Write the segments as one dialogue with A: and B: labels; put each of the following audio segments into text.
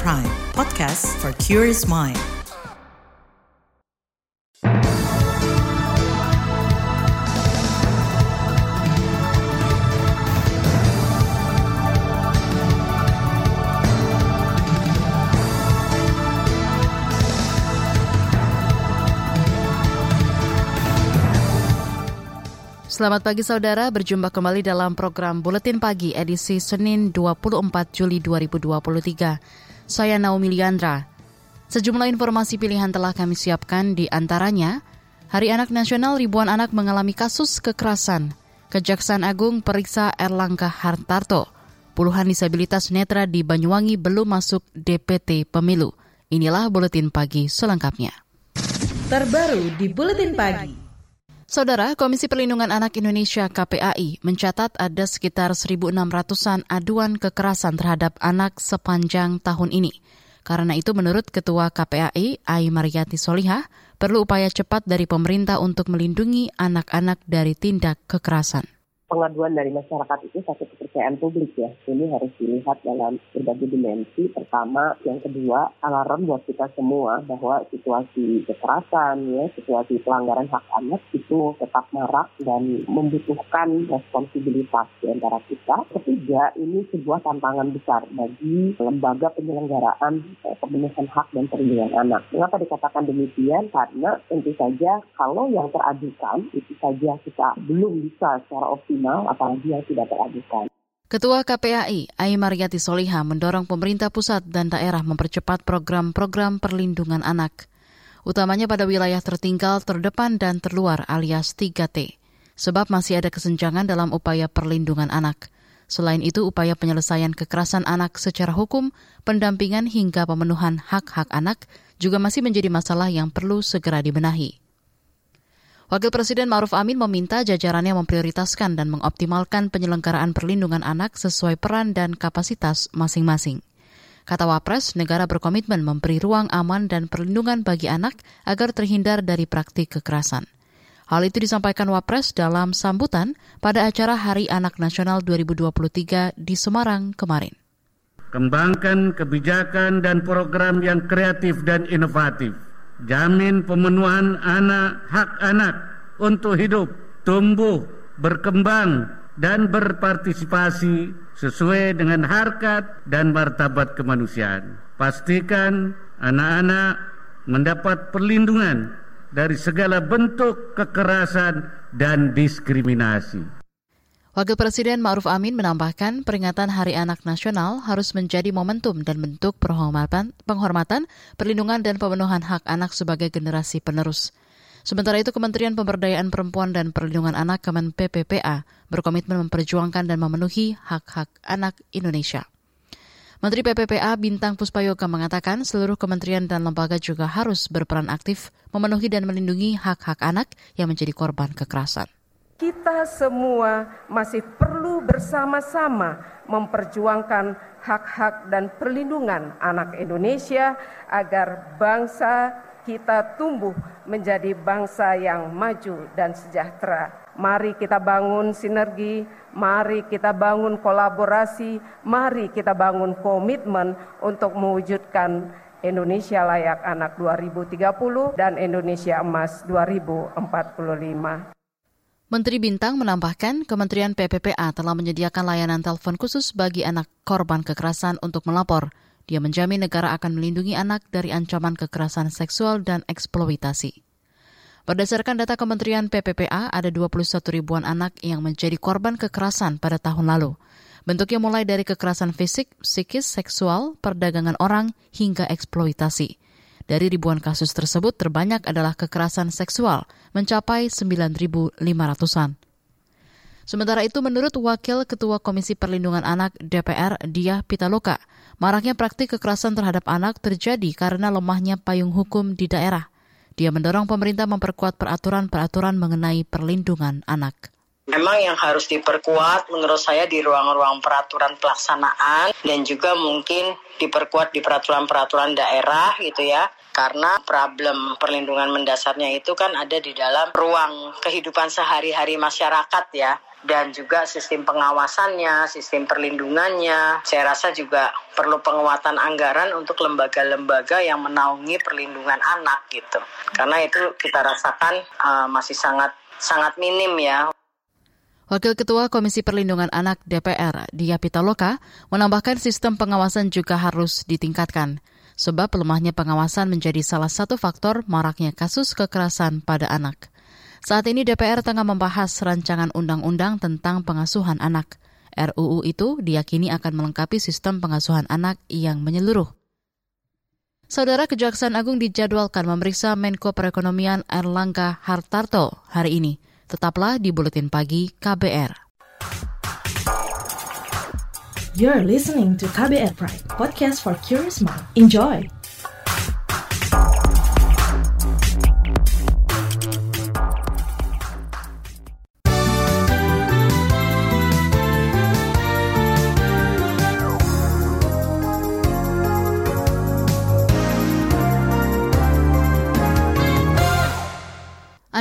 A: Prime, podcast for curious mind.
B: Selamat pagi saudara, berjumpa kembali dalam program Buletin Pagi edisi Senin 24 Juli 2023. Saya Naomi Liandra. Sejumlah informasi pilihan telah kami siapkan di antaranya, Hari Anak Nasional ribuan anak mengalami kasus kekerasan. Kejaksaan Agung periksa Erlangga Hartarto. Puluhan disabilitas netra di Banyuwangi belum masuk DPT pemilu. Inilah Buletin Pagi selengkapnya.
A: Terbaru di Buletin Pagi.
B: Saudara, Komisi Perlindungan Anak Indonesia KPAI mencatat ada sekitar 1.600-an aduan kekerasan terhadap anak sepanjang tahun ini. Karena itu menurut Ketua KPAI, Ai Mariati Solihah, perlu upaya cepat dari pemerintah untuk melindungi anak-anak dari tindak kekerasan
C: pengaduan dari masyarakat itu satu kepercayaan publik ya. Ini harus dilihat dalam berbagai dimensi. Pertama, yang kedua, alarm buat kita semua bahwa situasi kekerasan, ya, situasi pelanggaran hak anak itu tetap marak dan membutuhkan responsibilitas di antara kita. Ketiga, ini sebuah tantangan besar bagi lembaga penyelenggaraan eh, pemenuhan hak dan perlindungan anak. Mengapa dikatakan demikian? Karena tentu saja kalau yang teradukan itu saja kita belum bisa secara optimal apalagi yang tidak teradukan.
B: Ketua KPAI, Ai Mariati Soliha mendorong pemerintah pusat dan daerah mempercepat program-program perlindungan anak. Utamanya pada wilayah tertinggal, terdepan, dan terluar alias 3T. Sebab masih ada kesenjangan dalam upaya perlindungan anak. Selain itu, upaya penyelesaian kekerasan anak secara hukum, pendampingan hingga pemenuhan hak-hak anak juga masih menjadi masalah yang perlu segera dibenahi. Wakil Presiden Maruf Amin meminta jajarannya memprioritaskan dan mengoptimalkan penyelenggaraan perlindungan anak sesuai peran dan kapasitas masing-masing. Kata Wapres, negara berkomitmen memberi ruang aman dan perlindungan bagi anak agar terhindar dari praktik kekerasan. Hal itu disampaikan Wapres dalam sambutan pada acara Hari Anak Nasional 2023 di Semarang kemarin.
D: Kembangkan kebijakan dan program yang kreatif dan inovatif jamin pemenuhan anak hak anak untuk hidup, tumbuh, berkembang dan berpartisipasi sesuai dengan harkat dan martabat kemanusiaan. Pastikan anak-anak mendapat perlindungan dari segala bentuk kekerasan dan diskriminasi.
B: Wakil Presiden Ma'ruf Amin menambahkan peringatan Hari Anak Nasional harus menjadi momentum dan bentuk penghormatan, penghormatan, perlindungan dan pemenuhan hak anak sebagai generasi penerus. Sementara itu Kementerian Pemberdayaan Perempuan dan Perlindungan Anak Kemen PPPA berkomitmen memperjuangkan dan memenuhi hak-hak anak Indonesia. Menteri PPPA Bintang Puspayoga mengatakan seluruh kementerian dan lembaga juga harus berperan aktif memenuhi dan melindungi hak-hak anak yang menjadi korban kekerasan
E: kita semua masih perlu bersama-sama memperjuangkan hak-hak dan perlindungan anak Indonesia agar bangsa kita tumbuh menjadi bangsa yang maju dan sejahtera. Mari kita bangun sinergi, mari kita bangun kolaborasi, mari kita bangun komitmen untuk mewujudkan Indonesia layak anak 2030 dan Indonesia emas 2045.
B: Menteri Bintang menambahkan Kementerian PPPA telah menyediakan layanan telepon khusus bagi anak korban kekerasan untuk melapor. Dia menjamin negara akan melindungi anak dari ancaman kekerasan seksual dan eksploitasi. Berdasarkan data Kementerian PPPA, ada 21 ribuan anak yang menjadi korban kekerasan pada tahun lalu. Bentuknya mulai dari kekerasan fisik, psikis, seksual, perdagangan orang, hingga eksploitasi. Dari ribuan kasus tersebut, terbanyak adalah kekerasan seksual, mencapai 9.500-an. Sementara itu, menurut Wakil Ketua Komisi Perlindungan Anak DPR, Diah Pitaloka, maraknya praktik kekerasan terhadap anak terjadi karena lemahnya payung hukum di daerah. Dia mendorong pemerintah memperkuat peraturan-peraturan mengenai perlindungan anak.
F: Memang yang harus diperkuat menurut saya di ruang-ruang peraturan pelaksanaan dan juga mungkin diperkuat di peraturan-peraturan daerah gitu ya. Karena problem perlindungan mendasarnya itu kan ada di dalam ruang kehidupan sehari-hari masyarakat ya dan juga sistem pengawasannya, sistem perlindungannya. Saya rasa juga perlu penguatan anggaran untuk lembaga-lembaga yang menaungi perlindungan anak gitu. Karena itu kita rasakan uh, masih sangat sangat minim ya.
B: Wakil Ketua Komisi Perlindungan Anak DPR, Dia Pitaloka, menambahkan sistem pengawasan juga harus ditingkatkan, sebab lemahnya pengawasan menjadi salah satu faktor maraknya kasus kekerasan pada anak. Saat ini DPR tengah membahas rancangan undang-undang tentang pengasuhan anak. RUU itu diyakini akan melengkapi sistem pengasuhan anak yang menyeluruh. Saudara Kejaksaan Agung dijadwalkan memeriksa Menko Perekonomian Erlangga Hartarto hari ini. Tetaplah di Buletin Pagi KBR.
A: You're listening to KBR Pride, podcast for curious mind. Enjoy!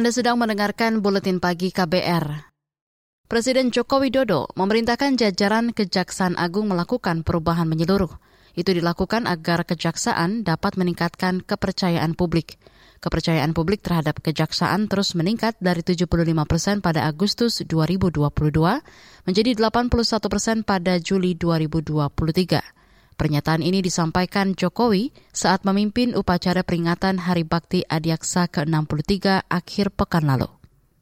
B: Anda sedang mendengarkan buletin pagi KBR. Presiden Joko Widodo memerintahkan jajaran Kejaksaan Agung melakukan perubahan menyeluruh. Itu dilakukan agar kejaksaan dapat meningkatkan kepercayaan publik. Kepercayaan publik terhadap kejaksaan terus meningkat dari 75 persen pada Agustus 2022 menjadi 81 persen pada Juli 2023. Pernyataan ini disampaikan Jokowi saat memimpin upacara peringatan Hari Bakti Adiaksa ke-63 akhir pekan lalu.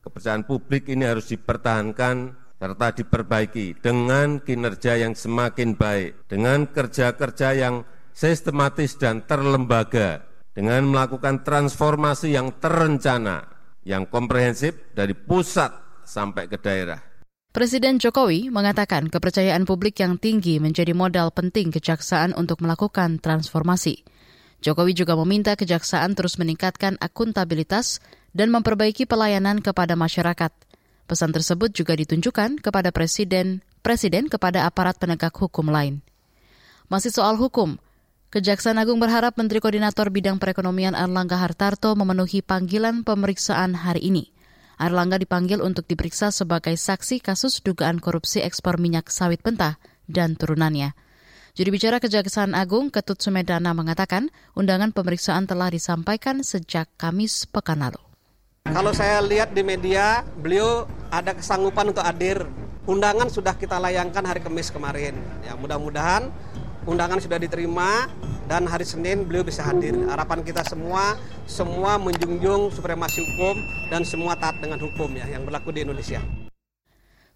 G: Kepercayaan publik ini harus dipertahankan serta diperbaiki dengan kinerja yang semakin baik, dengan kerja-kerja yang sistematis dan terlembaga, dengan melakukan transformasi yang terencana, yang komprehensif dari pusat sampai ke daerah
B: Presiden Jokowi mengatakan kepercayaan publik yang tinggi menjadi modal penting kejaksaan untuk melakukan transformasi. Jokowi juga meminta kejaksaan terus meningkatkan akuntabilitas dan memperbaiki pelayanan kepada masyarakat. Pesan tersebut juga ditunjukkan kepada presiden presiden kepada aparat penegak hukum lain. Masih soal hukum, Kejaksaan Agung berharap Menteri Koordinator Bidang Perekonomian Erlangga Hartarto memenuhi panggilan pemeriksaan hari ini. Erlangga dipanggil untuk diperiksa sebagai saksi kasus dugaan korupsi ekspor minyak sawit mentah dan turunannya. Juru bicara Kejaksaan Agung Ketut Sumedana mengatakan undangan pemeriksaan telah disampaikan sejak Kamis pekan lalu.
H: Kalau saya lihat di media, beliau ada kesanggupan untuk hadir. Undangan sudah kita layangkan hari Kamis kemarin. Ya, mudah-mudahan undangan sudah diterima dan hari Senin beliau bisa hadir. Harapan kita semua, semua menjunjung supremasi hukum dan semua taat dengan hukum ya yang berlaku di Indonesia.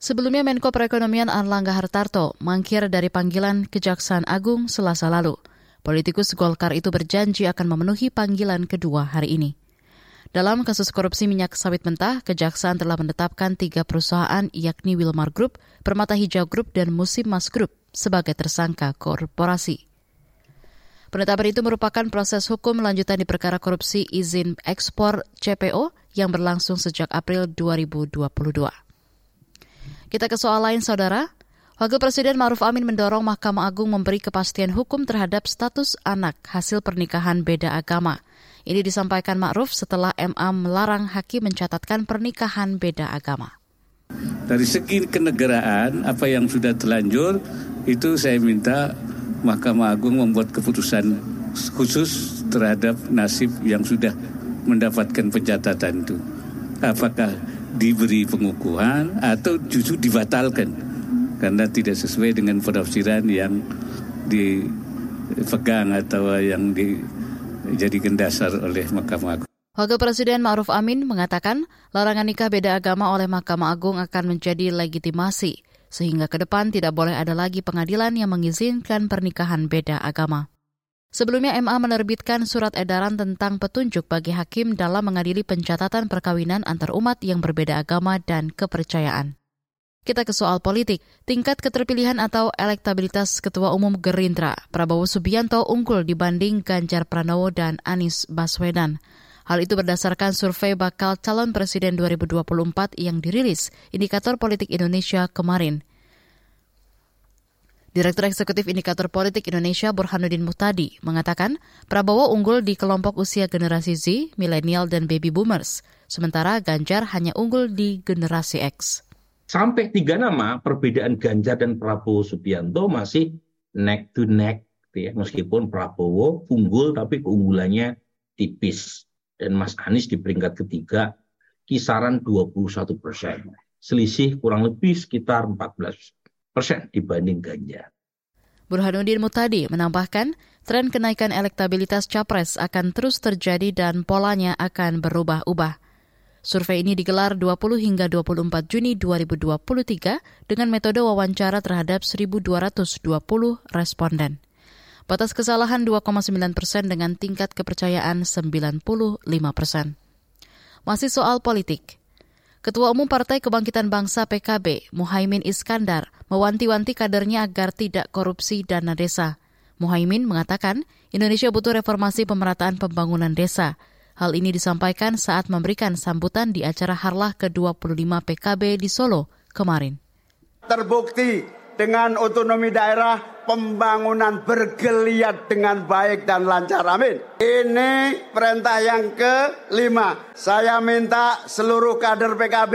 B: Sebelumnya Menko Perekonomian Erlangga Hartarto mangkir dari panggilan Kejaksaan Agung selasa lalu. Politikus Golkar itu berjanji akan memenuhi panggilan kedua hari ini. Dalam kasus korupsi minyak sawit mentah, Kejaksaan telah menetapkan tiga perusahaan yakni Wilmar Group, Permata Hijau Group, dan Musim Mas Group sebagai tersangka korporasi. Penetapan itu merupakan proses hukum lanjutan di perkara korupsi izin ekspor CPO yang berlangsung sejak April 2022. Kita ke soal lain, Saudara. Wakil Presiden Maruf Amin mendorong Mahkamah Agung memberi kepastian hukum terhadap status anak hasil pernikahan beda agama. Ini disampaikan Ma'ruf setelah MA melarang hakim mencatatkan pernikahan beda agama.
I: Dari segi kenegaraan, apa yang sudah terlanjur, itu saya minta Mahkamah Agung membuat keputusan khusus terhadap nasib yang sudah mendapatkan pencatatan itu. Apakah diberi pengukuhan atau justru dibatalkan karena tidak sesuai dengan penafsiran yang dipegang atau yang dijadikan dasar oleh Mahkamah Agung.
B: Wakil Presiden Ma'ruf Amin mengatakan larangan nikah beda agama oleh Mahkamah Agung akan menjadi legitimasi sehingga ke depan tidak boleh ada lagi pengadilan yang mengizinkan pernikahan beda agama. Sebelumnya MA menerbitkan surat edaran tentang petunjuk bagi hakim dalam mengadili pencatatan perkawinan antar umat yang berbeda agama dan kepercayaan. Kita ke soal politik. Tingkat keterpilihan atau elektabilitas Ketua Umum Gerindra, Prabowo Subianto unggul dibanding Ganjar Pranowo dan Anies Baswedan. Hal itu berdasarkan survei bakal calon presiden 2024 yang dirilis Indikator Politik Indonesia kemarin. Direktur Eksekutif Indikator Politik Indonesia Burhanuddin Muhtadi mengatakan Prabowo unggul di kelompok usia generasi Z, milenial dan baby boomers, sementara Ganjar hanya unggul di generasi X.
J: sampai tiga nama perbedaan Ganjar dan Prabowo Subianto masih neck to neck gitu ya meskipun Prabowo unggul tapi keunggulannya tipis dan Mas Anies di peringkat ketiga kisaran 21 persen selisih kurang lebih sekitar 14 persen dibanding Ganjar.
B: Burhanuddin Mutadi menambahkan, tren kenaikan elektabilitas capres akan terus terjadi dan polanya akan berubah-ubah. Survei ini digelar 20 hingga 24 Juni 2023 dengan metode wawancara terhadap 1.220 responden. Batas kesalahan 2,9 persen dengan tingkat kepercayaan 95 persen. Masih soal politik. Ketua Umum Partai Kebangkitan Bangsa PKB, Muhaimin Iskandar, mewanti-wanti kadernya agar tidak korupsi dana desa. Muhaimin mengatakan Indonesia butuh reformasi pemerataan pembangunan desa – Hal ini disampaikan saat memberikan sambutan di acara Harlah ke-25 PKB di Solo kemarin.
K: Terbukti dengan otonomi daerah pembangunan bergeliat dengan baik dan lancar. Amin. Ini perintah yang kelima. Saya minta seluruh kader PKB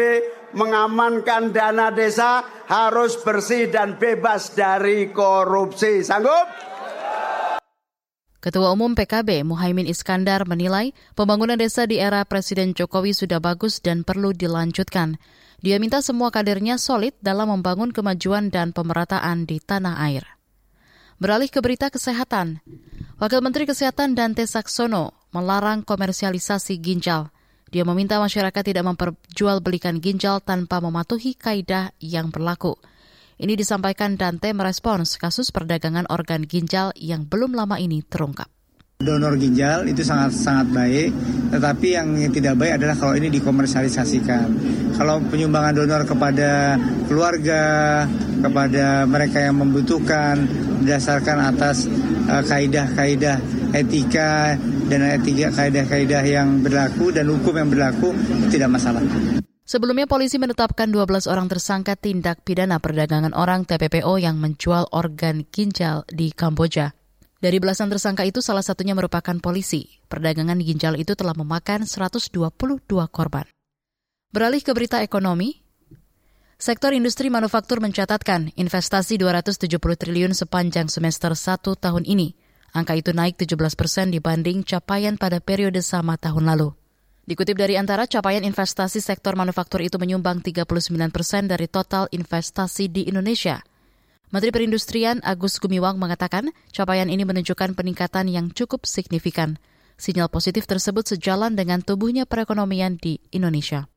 K: mengamankan dana desa harus bersih dan bebas dari korupsi. Sanggup?
B: Ketua Umum PKB Muhaimin Iskandar menilai pembangunan desa di era Presiden Jokowi sudah bagus dan perlu dilanjutkan. Dia minta semua kadernya solid dalam membangun kemajuan dan pemerataan di tanah air. Beralih ke berita kesehatan, Wakil Menteri Kesehatan Dante Saksono melarang komersialisasi ginjal. Dia meminta masyarakat tidak memperjualbelikan ginjal tanpa mematuhi kaidah yang berlaku. Ini disampaikan Dante merespons kasus perdagangan organ ginjal yang belum lama ini terungkap.
L: Donor ginjal itu sangat sangat baik, tetapi yang tidak baik adalah kalau ini dikomersialisasikan. Kalau penyumbangan donor kepada keluarga, kepada mereka yang membutuhkan berdasarkan atas uh, kaidah-kaidah etika dan etika kaidah-kaidah yang berlaku dan hukum yang berlaku tidak masalah.
B: Sebelumnya polisi menetapkan 12 orang tersangka tindak pidana perdagangan orang TPPO yang menjual organ ginjal di Kamboja. Dari belasan tersangka itu salah satunya merupakan polisi. Perdagangan ginjal itu telah memakan 122 korban. Beralih ke berita ekonomi, Sektor industri manufaktur mencatatkan investasi 270 triliun sepanjang semester 1 tahun ini. Angka itu naik 17 persen dibanding capaian pada periode sama tahun lalu. Dikutip dari antara capaian investasi sektor manufaktur itu menyumbang 39 persen dari total investasi di Indonesia. Menteri Perindustrian Agus Gumiwang mengatakan capaian ini menunjukkan peningkatan yang cukup signifikan. Sinyal positif tersebut sejalan dengan tubuhnya perekonomian di Indonesia.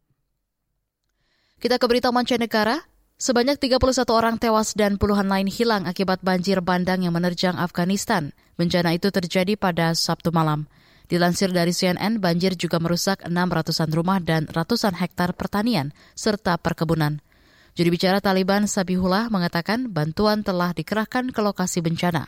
B: Kita ke berita mancanegara. Sebanyak 31 orang tewas dan puluhan lain hilang akibat banjir bandang yang menerjang Afghanistan. Bencana itu terjadi pada Sabtu malam. Dilansir dari CNN, banjir juga merusak 600-an rumah dan ratusan hektar pertanian serta perkebunan. Juri bicara Taliban Sabihullah mengatakan bantuan telah dikerahkan ke lokasi bencana.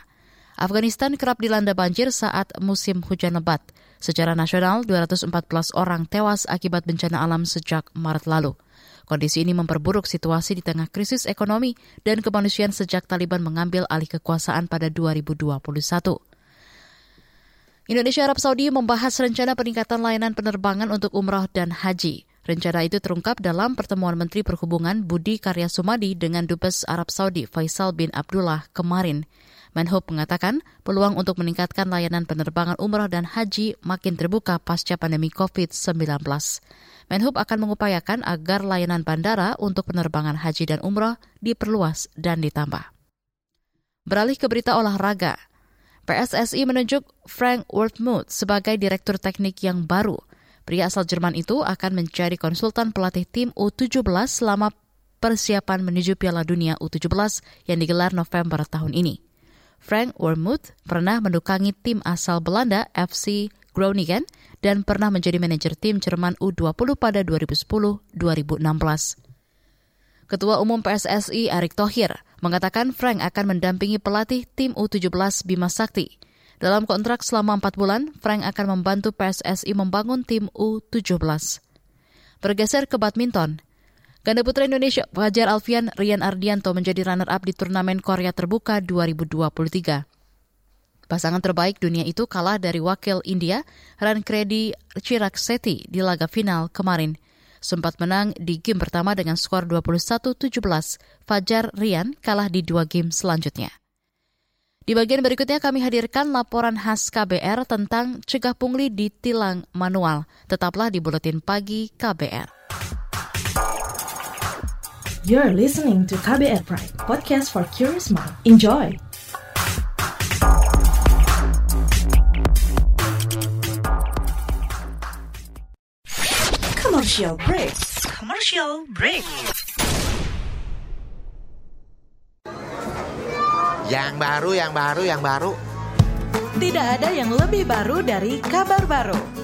B: Afghanistan kerap dilanda banjir saat musim hujan lebat. Secara nasional, 214 orang tewas akibat bencana alam sejak Maret lalu. Kondisi ini memperburuk situasi di tengah krisis ekonomi dan kemanusiaan sejak Taliban mengambil alih kekuasaan pada 2021. Indonesia Arab Saudi membahas rencana peningkatan layanan penerbangan untuk umrah dan haji. Rencana itu terungkap dalam pertemuan Menteri Perhubungan Budi Karya Sumadi dengan Dubes Arab Saudi Faisal bin Abdullah kemarin. Menhub mengatakan peluang untuk meningkatkan layanan penerbangan umrah dan haji makin terbuka pasca pandemi COVID-19. Menhub akan mengupayakan agar layanan bandara untuk penerbangan haji dan umrah diperluas dan ditambah. Beralih ke berita olahraga, PSSI menunjuk Frank Worthmuth sebagai direktur teknik yang baru. Pria asal Jerman itu akan menjadi konsultan pelatih tim U17 selama persiapan menuju Piala Dunia U17 yang digelar November tahun ini. Frank Wormuth pernah mendukangi tim asal Belanda FC Groningen dan pernah menjadi manajer tim Jerman U20 pada 2010-2016. Ketua Umum PSSI Erick Thohir mengatakan Frank akan mendampingi pelatih tim U17 Bima Sakti. Dalam kontrak selama empat bulan, Frank akan membantu PSSI membangun tim U17. Bergeser ke badminton, Ganda putra Indonesia Fajar Alfian Rian Ardianto menjadi runner-up di turnamen Korea Terbuka 2023. Pasangan terbaik dunia itu kalah dari wakil India, Rankredi Seti di laga final kemarin. sempat menang di game pertama dengan skor 21-17. Fajar Rian kalah di dua game selanjutnya. Di bagian berikutnya kami hadirkan laporan khas KBR tentang cegah pungli di tilang manual. Tetaplah di Buletin Pagi KBR.
A: You're listening to KBR Pride, podcast for curious mind. Enjoy!
M: Commercial break. Commercial break.
N: Yang baru, yang baru, yang baru.
M: Tidak ada yang lebih baru dari kabar baru.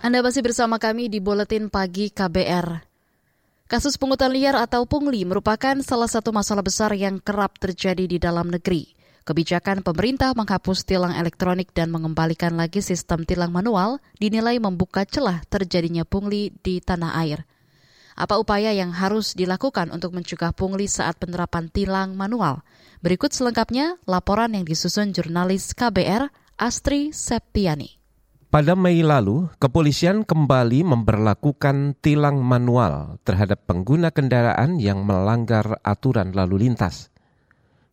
B: Anda masih bersama kami di Buletin Pagi KBR. Kasus pungutan liar atau pungli merupakan salah satu masalah besar yang kerap terjadi di dalam negeri. Kebijakan pemerintah menghapus tilang elektronik dan mengembalikan lagi sistem tilang manual dinilai membuka celah terjadinya pungli di tanah air. Apa upaya yang harus dilakukan untuk mencegah pungli saat penerapan tilang manual? Berikut selengkapnya laporan yang disusun jurnalis KBR Astri Septiani.
O: Pada Mei lalu, kepolisian kembali memperlakukan tilang manual terhadap pengguna kendaraan yang melanggar aturan lalu lintas.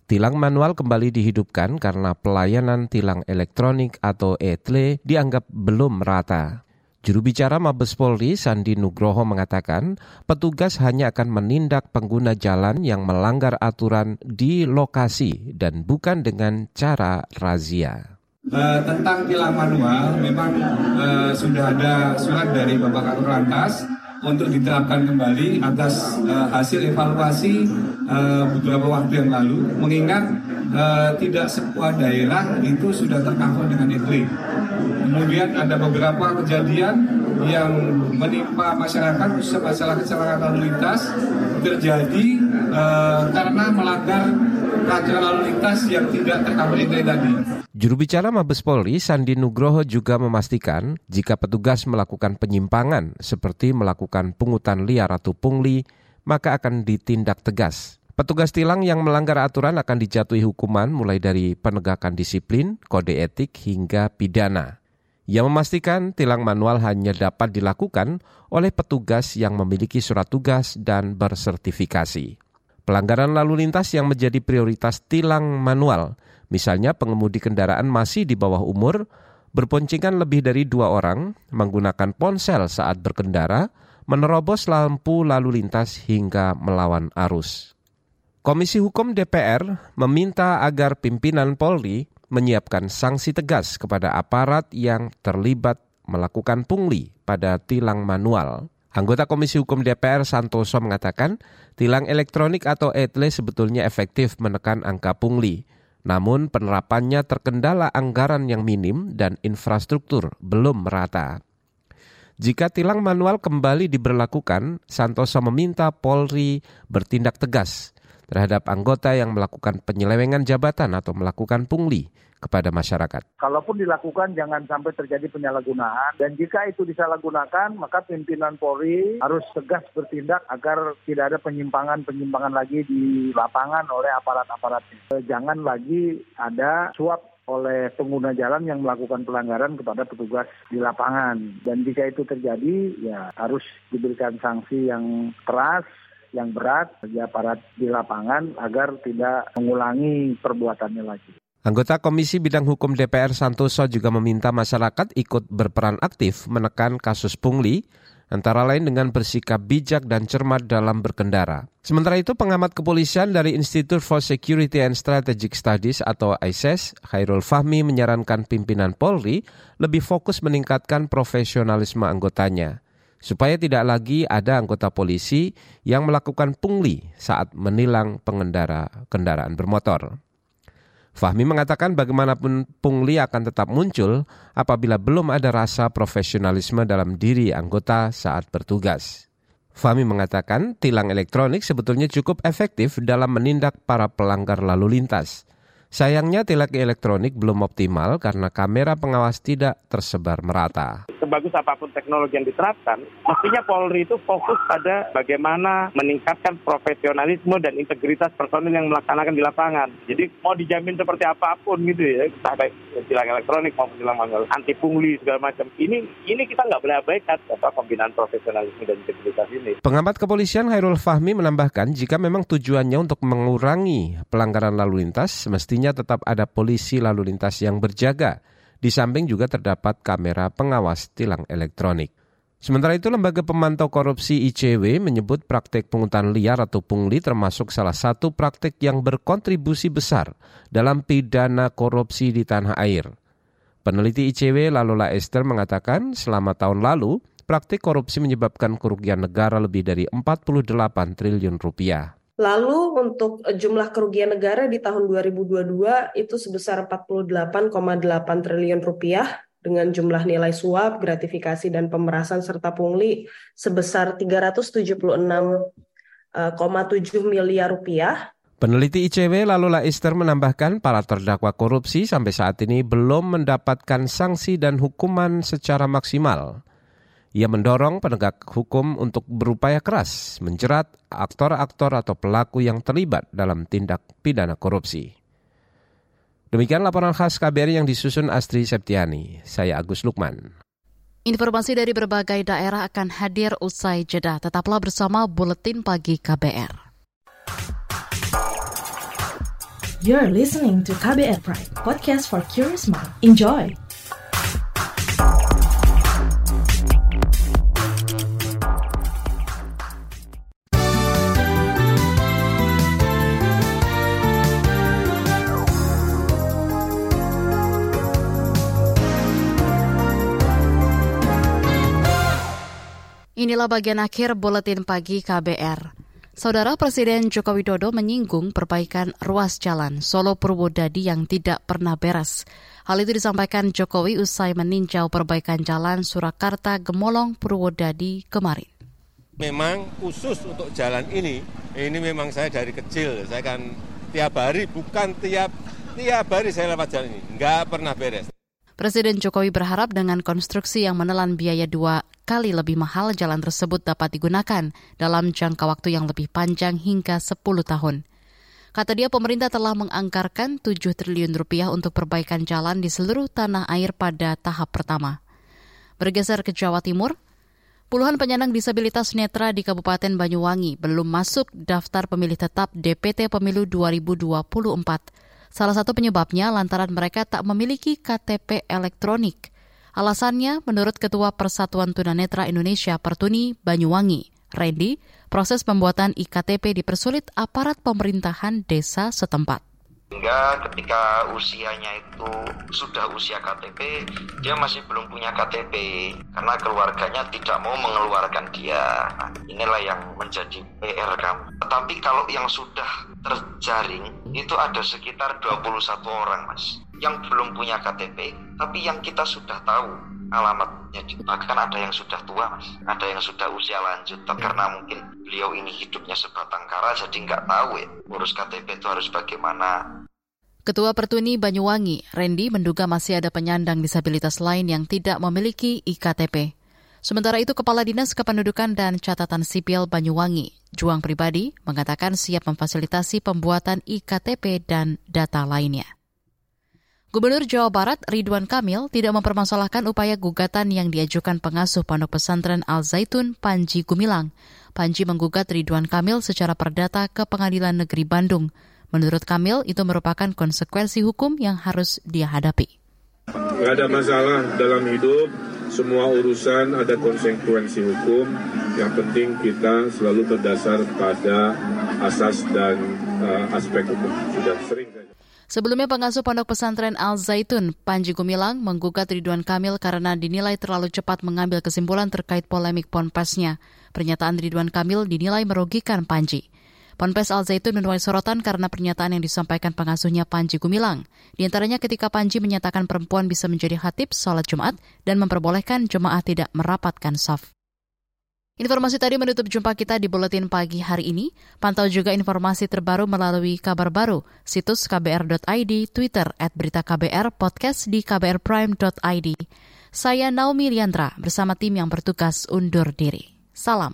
O: Tilang manual kembali dihidupkan karena pelayanan tilang elektronik atau ETLE dianggap belum merata. Juru bicara Mabes Polri Sandi Nugroho mengatakan, petugas hanya akan menindak pengguna jalan yang melanggar aturan di lokasi dan bukan dengan cara razia.
P: Uh, tentang tilang manual memang uh, sudah ada surat dari Bapak Kakor Lantas untuk diterapkan kembali atas uh, hasil evaluasi uh, beberapa waktu yang lalu mengingat uh, tidak sebuah daerah itu sudah tercover dengan iklim. Kemudian ada beberapa kejadian yang menimpa masyarakat khususnya masalah kecelakaan lalu lintas terjadi uh, karena melanggar peraturan lalu lintas yang tidak iklim tadi.
O: Juru bicara Mabes Polri Sandi Nugroho juga memastikan jika petugas melakukan penyimpangan seperti melakukan pungutan liar atau pungli, maka akan ditindak tegas. Petugas tilang yang melanggar aturan akan dijatuhi hukuman mulai dari penegakan disiplin, kode etik hingga pidana. Ia memastikan tilang manual hanya dapat dilakukan oleh petugas yang memiliki surat tugas dan bersertifikasi. Pelanggaran lalu lintas yang menjadi prioritas tilang manual Misalnya pengemudi kendaraan masih di bawah umur, berponcingan lebih dari dua orang, menggunakan ponsel saat berkendara, menerobos lampu lalu lintas hingga melawan arus. Komisi Hukum DPR meminta agar pimpinan Polri menyiapkan sanksi tegas kepada aparat yang terlibat melakukan pungli pada tilang manual. Anggota Komisi Hukum DPR Santoso mengatakan, tilang elektronik atau etle sebetulnya efektif menekan angka pungli. Namun penerapannya terkendala anggaran yang minim dan infrastruktur belum merata. Jika tilang manual kembali diberlakukan, Santoso meminta Polri bertindak tegas terhadap anggota yang melakukan penyelewengan jabatan atau melakukan pungli kepada masyarakat.
Q: Kalaupun dilakukan jangan sampai terjadi penyalahgunaan dan jika itu disalahgunakan maka pimpinan Polri harus tegas bertindak agar tidak ada penyimpangan-penyimpangan lagi di lapangan oleh aparat-aparatnya. Jangan lagi ada suap oleh pengguna jalan yang melakukan pelanggaran kepada petugas di lapangan. Dan jika itu terjadi, ya harus diberikan sanksi yang keras, yang berat bagi aparat di lapangan agar tidak mengulangi perbuatannya lagi.
O: Anggota Komisi Bidang Hukum DPR Santoso juga meminta masyarakat ikut berperan aktif menekan kasus pungli, antara lain dengan bersikap bijak dan cermat dalam berkendara. Sementara itu, pengamat kepolisian dari Institute for Security and Strategic Studies atau ISIS, e Khairul Fahmi menyarankan pimpinan Polri lebih fokus meningkatkan profesionalisme anggotanya supaya tidak lagi ada anggota polisi yang melakukan pungli saat menilang pengendara kendaraan bermotor. Fahmi mengatakan bagaimanapun pungli akan tetap muncul apabila belum ada rasa profesionalisme dalam diri anggota saat bertugas. Fahmi mengatakan tilang elektronik sebetulnya cukup efektif dalam menindak para pelanggar lalu lintas. Sayangnya tilang elektronik belum optimal karena kamera pengawas tidak tersebar merata.
R: Sebagus apa pun teknologi yang diterapkan, mestinya Polri itu fokus pada bagaimana meningkatkan profesionalisme dan integritas personil yang melaksanakan di lapangan. Jadi mau dijamin seperti apa pun gitu ya, baik tilang elektronik maupun tilang manual, anti pungli segala macam. Ini ini kita nggak boleh abaikan apa pembinaan profesionalisme dan integritas ini.
O: Pengamat kepolisian Hairul Fahmi menambahkan jika memang tujuannya untuk mengurangi pelanggaran lalu lintas, mesti Pastinya tetap ada polisi lalu lintas yang berjaga. Di samping juga terdapat kamera pengawas tilang elektronik. Sementara itu, Lembaga Pemantau Korupsi ICW menyebut praktek pungutan liar atau pungli termasuk salah satu praktek yang berkontribusi besar dalam pidana korupsi di tanah air. Peneliti ICW Lalola Esther mengatakan selama tahun lalu, praktik korupsi menyebabkan kerugian negara lebih dari 48 triliun rupiah.
S: Lalu untuk eh, jumlah kerugian negara di tahun 2022 itu sebesar 48,8 triliun rupiah dengan jumlah nilai suap, gratifikasi dan pemerasan serta pungli sebesar 376,7 eh, miliar rupiah.
O: Peneliti ICW lalu Laister menambahkan para terdakwa korupsi sampai saat ini belum mendapatkan sanksi dan hukuman secara maksimal. Ia mendorong penegak hukum untuk berupaya keras menjerat aktor-aktor atau pelaku yang terlibat dalam tindak pidana korupsi. Demikian laporan khas KBRI yang disusun Astri Septiani. Saya Agus Lukman.
B: Informasi dari berbagai daerah akan hadir usai jeda. Tetaplah bersama Buletin Pagi KBR.
A: You're listening to KBR Pride, podcast for curious mind. Enjoy!
B: Inilah bagian akhir buletin pagi KBR. Saudara Presiden Joko Widodo menyinggung perbaikan ruas jalan Solo Purwodadi yang tidak pernah beres. Hal itu disampaikan Jokowi usai meninjau perbaikan jalan Surakarta Gemolong Purwodadi kemarin.
G: Memang khusus untuk jalan ini, ini memang saya dari kecil, saya kan tiap hari, bukan tiap tiap hari saya lewat jalan ini, nggak pernah beres.
B: Presiden Jokowi berharap dengan konstruksi yang menelan biaya dua kali lebih mahal jalan tersebut dapat digunakan dalam jangka waktu yang lebih panjang hingga 10 tahun. Kata dia pemerintah telah menganggarkan 7 triliun rupiah untuk perbaikan jalan di seluruh tanah air pada tahap pertama. Bergeser ke Jawa Timur, puluhan penyandang disabilitas netra di Kabupaten Banyuwangi belum masuk daftar pemilih tetap DPT Pemilu 2024. Salah satu penyebabnya lantaran mereka tak memiliki KTP elektronik. Alasannya, menurut Ketua Persatuan Tunanetra Indonesia Pertuni Banyuwangi, Randy, proses pembuatan IKTP dipersulit aparat pemerintahan desa setempat.
T: Sehingga ketika usianya itu sudah usia KTP, dia masih belum punya KTP karena keluarganya tidak mau mengeluarkan dia. Nah, inilah yang menjadi PR kami. Tetapi kalau yang sudah terjaring itu ada sekitar 21 orang, Mas, yang belum punya KTP, tapi yang kita sudah tahu alamatnya bahkan ada yang sudah tua mas ada yang sudah usia lanjut tapi karena mungkin beliau ini hidupnya sebatang kara jadi nggak tahu ya urus KTP itu harus bagaimana
B: Ketua Pertuni Banyuwangi, Randy menduga masih ada penyandang disabilitas lain yang tidak memiliki IKTP. Sementara itu, Kepala Dinas Kependudukan dan Catatan Sipil Banyuwangi, Juang Pribadi, mengatakan siap memfasilitasi pembuatan IKTP dan data lainnya. Gubernur Jawa Barat Ridwan Kamil tidak mempermasalahkan upaya gugatan yang diajukan pengasuh pondok pesantren Al Zaitun Panji Gumilang. Panji menggugat Ridwan Kamil secara perdata ke Pengadilan Negeri Bandung Menurut Kamil, itu merupakan konsekuensi hukum yang harus dia hadapi.
U: Tidak ada masalah dalam hidup, semua urusan ada konsekuensi hukum. Yang penting kita selalu berdasar pada asas dan uh, aspek hukum. Sudah sering saja.
B: Sebelumnya pengasuh pondok pesantren Al Zaitun, Panji Gumilang, menggugat Ridwan Kamil karena dinilai terlalu cepat mengambil kesimpulan terkait polemik ponpesnya. Pernyataan Ridwan Kamil dinilai merugikan Panji. Ponpes Al Zaitun menuai sorotan karena pernyataan yang disampaikan pengasuhnya Panji Gumilang. Di antaranya ketika Panji menyatakan perempuan bisa menjadi khatib sholat Jumat dan memperbolehkan jemaah tidak merapatkan saf. Informasi tadi menutup jumpa kita di Buletin Pagi hari ini. Pantau juga informasi terbaru melalui kabar baru, situs kbr.id, Twitter at berita KBR, podcast di kbrprime.id. Saya Naomi Liandra bersama tim yang bertugas undur diri. Salam.